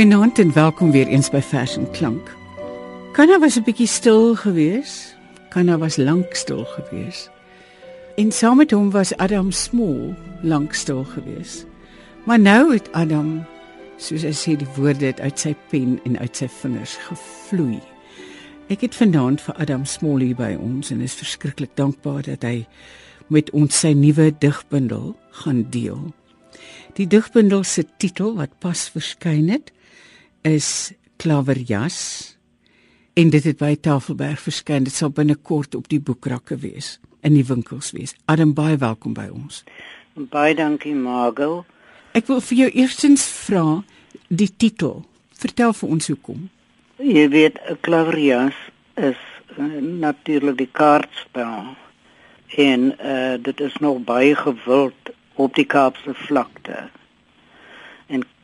Goeienaand en welkom weer eens by Vers en Klank. Kanna was 'n bietjie stil geweest. Kanna was lank stil geweest. En saam met hom was Adam Small lank stil geweest. Maar nou het Adam, soos hy sê, die woorde uit sy pen en uit sy vingers gevloei. Ek het vanaand vir Adam Small hier by ons en is verskriklik dankbaar dat hy met ons sy nuwe digbundel gaan deel. Die digbundel se titel wat pas verskyn het, is Klaverjas en dit het by Tafelberg verskyn. Dit sal binnekort op die boekrakke wees in die winkels wees. Adam baie welkom by ons. Baie dankie Margo. Ek wil vir jou eerstens vra die titel. Vertel vir ons hoekom. Jy weet, Klaverjas is uh, natuurlik die kaartspel. En uh, dit is nog baie gewild op die Kaapse vlakte.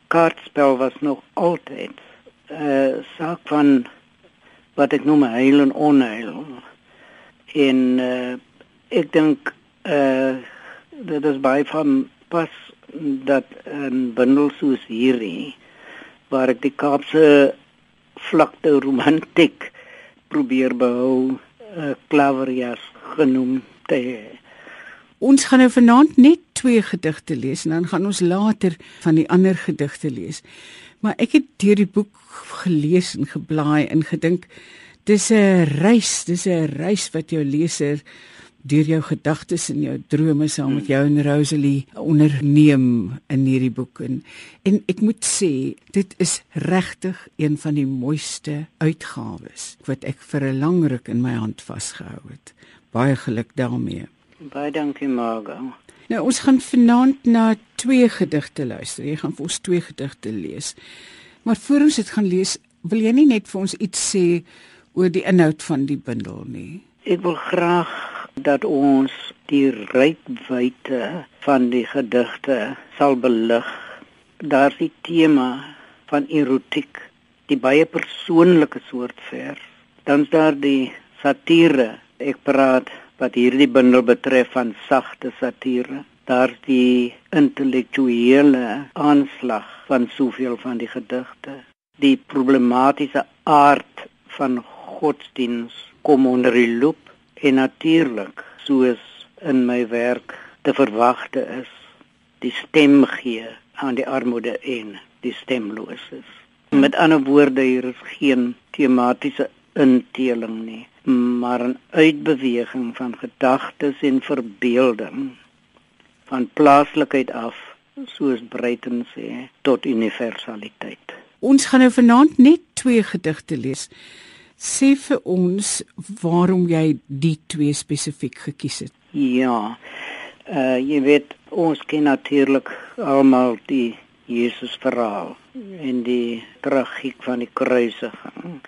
Kaartspel was nog altyd 'n uh, saak van wat ek noem heil en onheil. En uh, ek dink uh, dit is baie van pas dat 'n bundel soos hierdie waar ek die Kaapse vlakte romantiek probeer behou, uh, Klaverias genoem te hee. Ons gaan nou vanaand net twee gedigte lees en dan gaan ons later van die ander gedigte lees. Maar ek het deur die boek gelees en geblaai en gedink dis 'n reis, dis 'n reis wat jou leser deur jou gedagtes en jou drome saam met jou en Rosalie onderneem in hierdie boek en, en ek moet sê dit is regtig een van die mooiste uitgawes wat ek vir 'n lang ruk in my hand vasgehou het. Baie geluk daarmee. Baie dankie Margo. Nou ons gaan vanaand na twee gedigte luister. Jy gaan vir ons twee gedigte lees. Maar voor ons dit gaan lees, wil jy nie net vir ons iets sê oor die inhoud van die bundel nie? Ek wil graag dat ons die rykwyte van die gedigte sal belig. Daar's die tema van erotiek, die baie persoonlike soort vers. Dan's daar die satire. Ek praat wat hierdie bundel betref van sagte satire. Daar's die intellektuele aanslag van soveel van die gedigte. Die problematiese aard van godsdiens kom onder die loop en natuurlik soos in my werk te verwagte is die stem gee aan die armoede en die stemloses. Met ander woorde hier is geen tematiese inteling nie maar 'n uitbeweging van gedagtes en verbeelding van plaaslikheid af soos Breiten sê tot universaliteit. Ons gaan nou vanaand net twee gedigte lees. Sê vir ons waarom jy die twee spesifiek gekies het. Ja. Uh jy weet ons ken natuurlik almal die Jesus verhaal en die tragiek van die kruisiging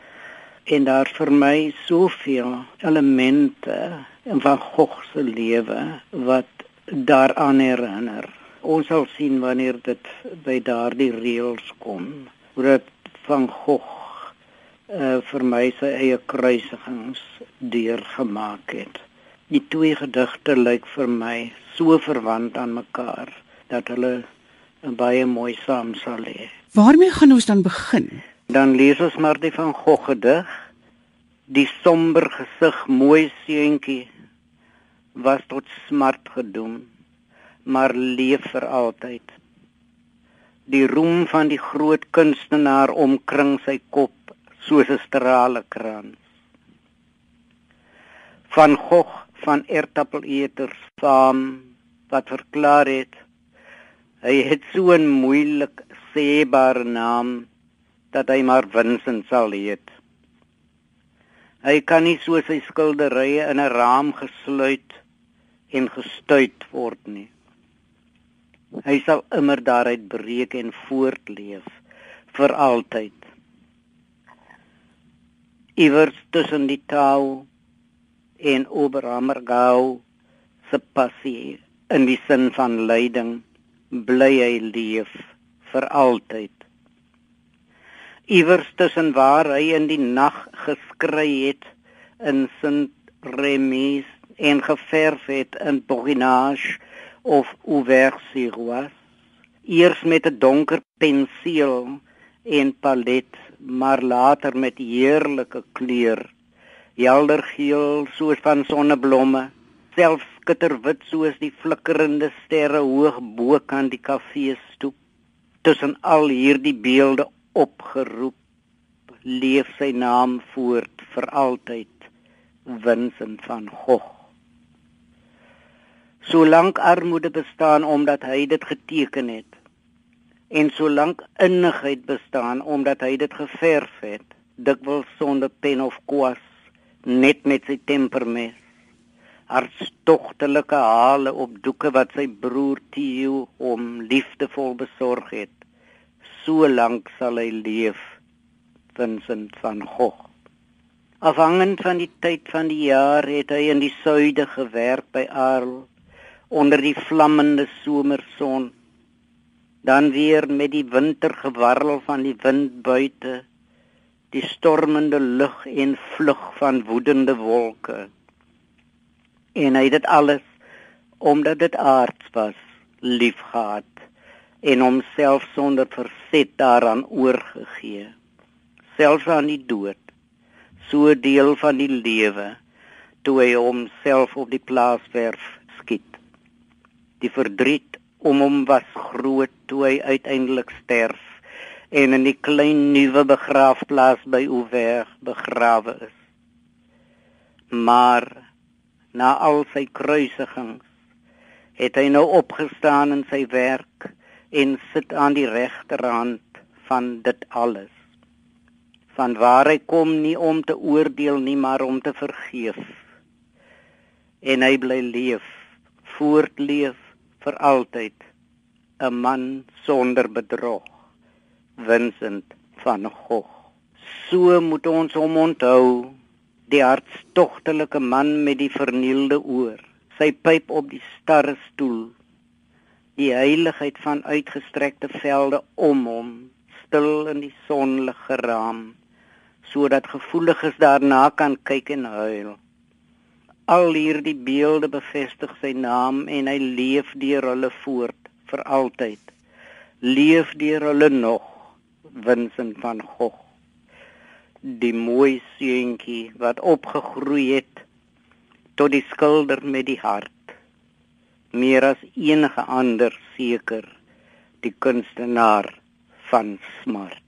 en daar vir my soveel elemente in van God se lewe wat daaraan herinner. Ons sal sien wanneer dit by daardie reëls kom hoe dit van God uh, vir my sy eie kruisigings deurgemaak het. Die twee gedigte lyk vir my so verwant aan mekaar dat hulle baie mooi saam sal lê. Waarmee gaan ons dan begin? Dan lees ons maar die van Gogh gedig. Die somber gesig mooi seentjie was tot smart gedoem, maar leef vir altyd. Die roem van die groot kunstenaar omkring sy kop soos 'n strale krans. Van Gogh van Ertappeleters saam wat verklaar het hy het so 'n moeilik seebare naam dat hy maar Vincent sal heet. Hy kan nie so sy skilderye in 'n raam gesluit en gestuit word nie. Hy sal immer daaruit breek en voortleef vir altyd. Iewers tussen die taal en Oberhammergau se passie in die sin van lyding bly hy leef vir altyd iewers tussen waar hy in die nag geskry het in Sint Remis en geverf het in Borinage of Auvers-sur-Oise eers met 'n donker penseel en palet, maar later met heerlike kleur. Helder geel soos van sonneblomme, selfs skitterwit soos die flikkerende sterre hoog bo kan die kafee stoep. Tussen al hierdie beelde opgeroep, leef sy naam voort vir altyd, Vincent van Gogh. Solank armoede bestaan omdat hy dit geteken het en solank innigheid bestaan omdat hy dit geverf het, dikwels sonder pen of kwas, net met sy tempermes. Hartstogtelike hale op doeke wat sy broer Theo hom liefdevol besorg het. Solank sal hy leef, Vincent van Gogh. Afhangend van die tyd van die jaar het hy in die suide gewerk by Arles onder die vlammende somerson. Dan weer met die wintergewarrel van die wind buite die stormende lug en vlug van woedende wolke. En hy het dit alles omdat dit aards was liefgehad en homself sonder verset daaraan oorgegee selfs aan die dood so deel van die lewe toe hy homself op die plaaswerf skiet Die verdriet om hom was groot toe hy uiteindelik sterf en in die klein nuwe begraafplaas by Oever begrawe is. Maar na al sy kruisigings het hy nou opgestaan in sy werk en sit aan die regterhand van dit alles. Van waar hy kom nie om te oordeel nie, maar om te vergeef. En hy bly leef, voortleef vir altyd 'n man sonder bedrog Vincent van Gogh so moet ons hom onthou die hartstogtelike man met die vernielde oor sy pyp op die starre stoel die heiligheid van uitgestrekte velde om hom stil in die sonlig geraam sodat gevoeliges daarna kan kyk en huil. Al hierdie beelde bevestig sy naam en hy leef deur hulle voort vir altyd. Leef deur hulle nog Vincent van Gogh die mooi seentjie wat opgegroei het tot die skilder met die hart meer as enige ander seker die kunstenaar van smart.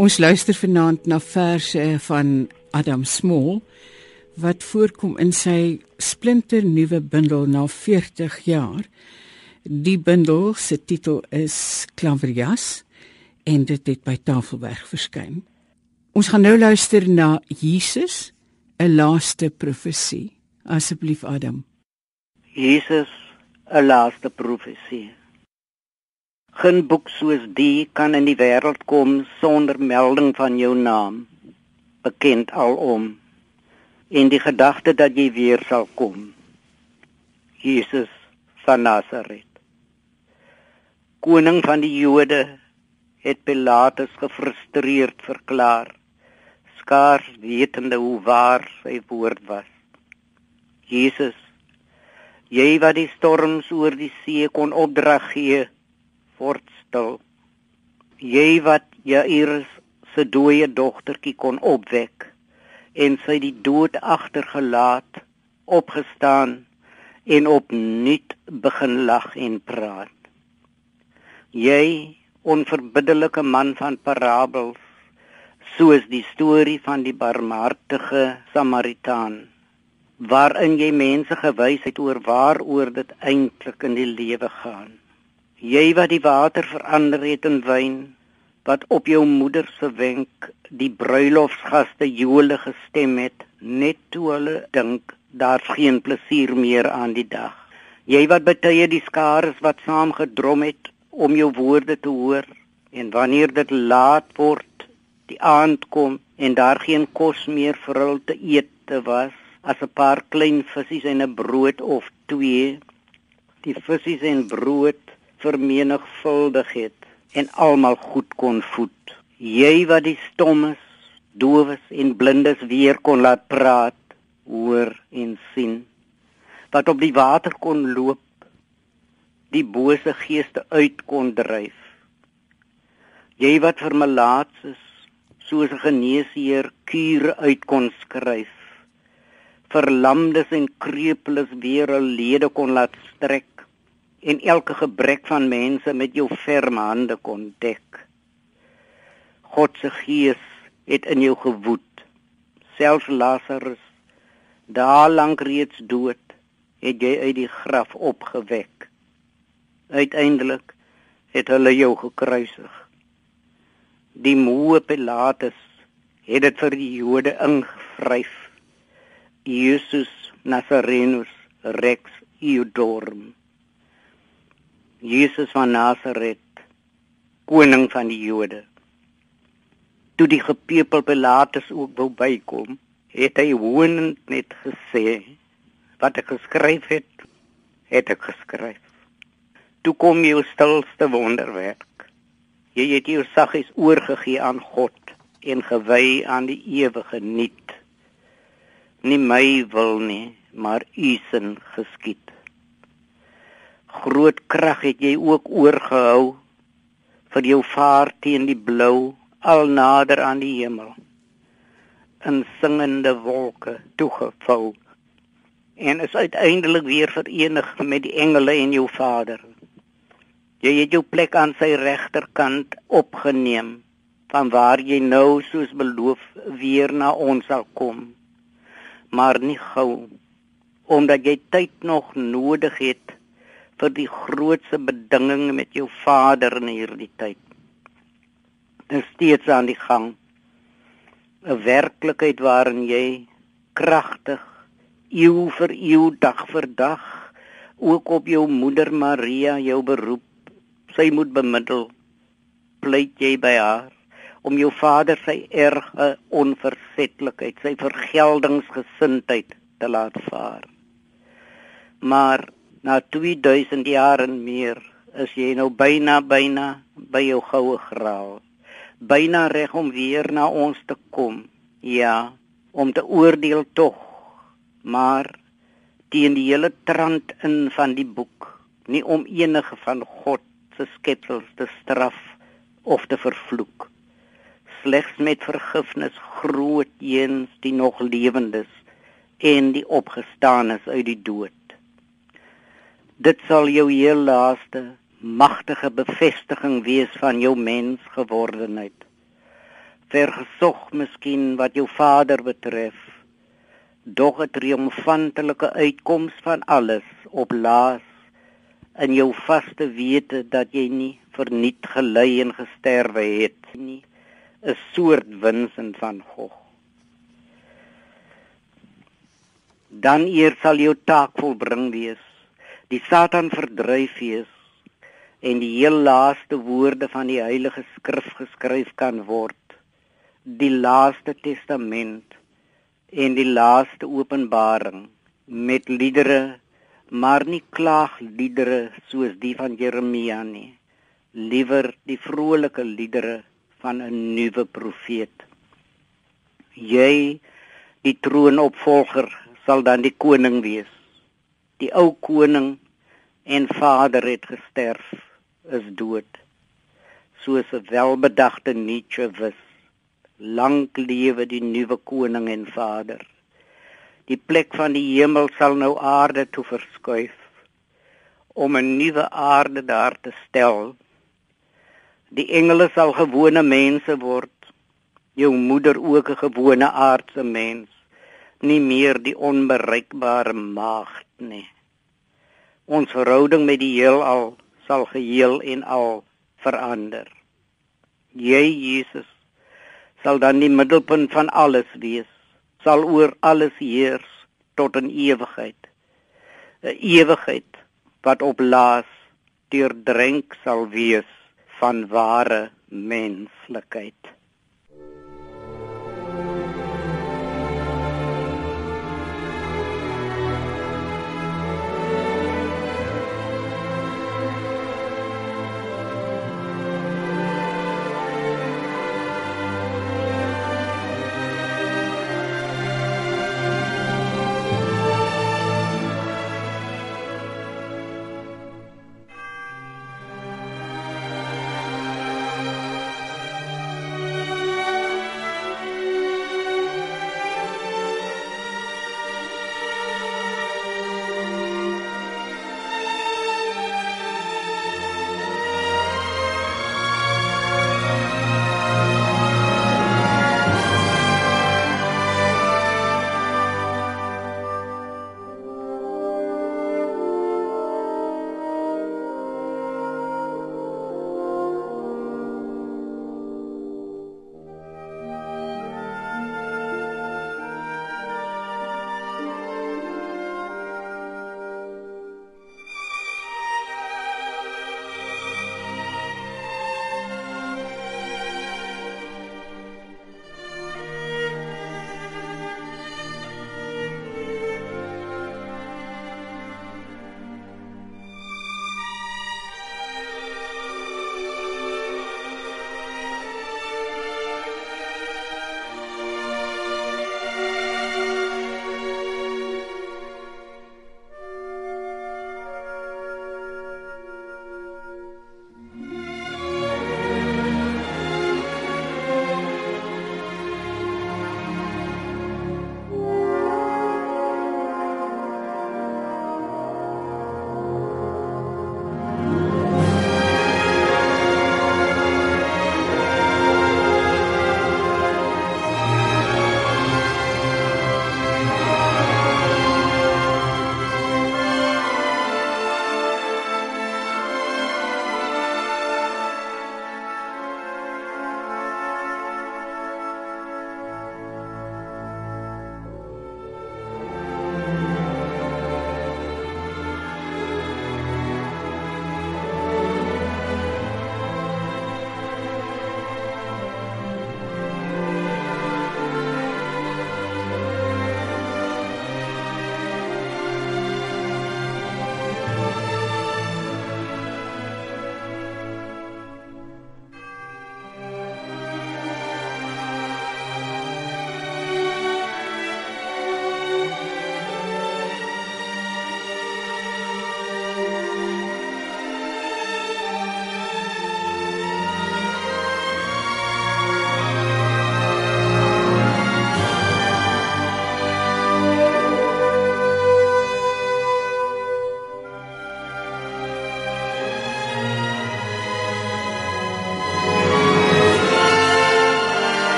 Ons luister vanaand na verse van Adam Small wat voorkom in sy splinter nuwe bundel na 40 jaar. Die bundel se titel is Klaverjas en dit het by Tafelberg verskyn. Ons gaan nou luister na Jesus, 'n laaste profesie. Asseblief Adam. Jesus, 'n laaste profesie. Geen boek soos die kan in die wêreld kom sonder melding van jou naam, bekend alom. En die gedagte dat jy weer sal kom. Jesus van Nasaret. Koning van die Jode het Pilatus gefrustreerd verklaar, skaars wetende hoe waar sy woord was. Jesus, jy wat die storms oor die see kon opdrag gee, word stil. Jy wat Jairus se dooie dogtertjie kon opwek en sy die dood agtergelaat, opgestaan en opnuut begin lag en praat. Jy onverbiddelike man van parabels soos die storie van die barmhartige Samaritaan waarin jy mense gewys het oor waaroor dit eintlik in die lewe gaan jy wat die water verander het in wyn wat op jou moeder se wenk die bruilofsgaste jole gestem het net toe hulle dink daar's geen plesier meer aan die dag. Jy wat betye die skares wat saam gedrom het om jou woorde te hoor en wanneer dit laat word die aand kom en daar geen kos meer vir hulle te eet te was as 'n paar klein visse en 'n brood of twee. Die visse en brood vermenigvuldig het en almal goed kon voed. Jy wat die stommes, dowes en blindes weer kon laat praat, hoor en sien. Wat op die water kon loop, die bose geeste uit kon dryf. Jy wat vir malaatses soos 'n geneesheer kure uit kon skryf. Verlamdes en krepeles weer hul lede kon laat strek en elke gebrek van mense met jou ferme hande kon dek. God se gees het in jou gewoed. Selfs Lazarus, daar lank reeds dood, het jy uit die graf opgewek. Uiteindelik het hulle jou gekruisig. Die moe Pilatus het dit vir die Jode ingevryf. Jesus Nazarenus Rex Iudorum. Jesus van Nasaret, koning van die Jode. Toe die gepeopel Pilatus ook wou bykom, het hy hoonend net gesê wat ek geskryf het, het ek geskryf. Toe kom jou stilste wonderwerk. Jy het jou saggies oorgegee aan God en gewy aan die ewige nuut. Nie my wil nie, maar u sin geskied groot krag het jy ook oorgehou vir jou vaart teen die blou al nader aan die hemel in singende wolke toegevou en is uiteindelik weer verenig met die engele en jou Vader. Jy het jou plek aan sy regterkant opgeneem van waar jy nou soos beloof weer na ons sal kom. Maar nie gou omdat jy tyd nog nodig het vir die grootste bedinging met jou Vader in hierdie tyd. Dit steeds aan die gang. 'n werklikheid waarin jy kragtig eeu vir eeu dag vir dag ook op jou moeder Maria jou beroep sy moet bemiddel pleit jy by haar om jou vader sy erge onversetlikheid sy vergeldingsgesindheid te laat vaar maar na 2000 jaar en meer is jy nou byna byna by jou goue graal. Byna reg om weer na ons te kom. Ja om te oordeel tog maar teen die hele trant in van die boek nie om enige van God se skepsels te straf of te vervloek. Slegs met vergifnis groot eens die nog lewendes en die opgestaanes uit die dood dit sal jou heel laaste magtige bevestiging wees van jou mens gewordenheid vergesog miskien wat jou vader betref. Dog 'n triomfantelike uitkoms van alles op laas in jou vaste wete dat jy nie verniet gelei en gesterwe het nie. 'n soort winsin van God. Dan eer sal jou taak volbring wees die satan verdryf wees en die heel laaste woorde van die heilige skrif geskryf kan word. Die laaste testament en die laaste openbaring met liedere maar nie klaagliedere soos die van Jeremia nie. Liewer die vrolike liedere van 'n nuwe profeet. Jy die troonopvolger sal dan die koning wees die ou koning en vader het gesterf is dood soos 'n welbedagte Nietzsche wys lank lewe die nuwe koning en vader. Die plek van die hemel sal nou aarde toe verskuif om 'n nuwe aarde daar te stel. Die engele sal gewone mense word. Jou moeder ook 'n gewone aardse mens, nie meer die onbereikbare maagd nie. Ons verhouding met die heelal sal geheel en al verander. Jy Jesus sal dan die middelpunt van alles wees, sal oor alles heers tot in ewigheid. 'n Ewigheid wat op laas deurdrink sal wees van ware menslikheid.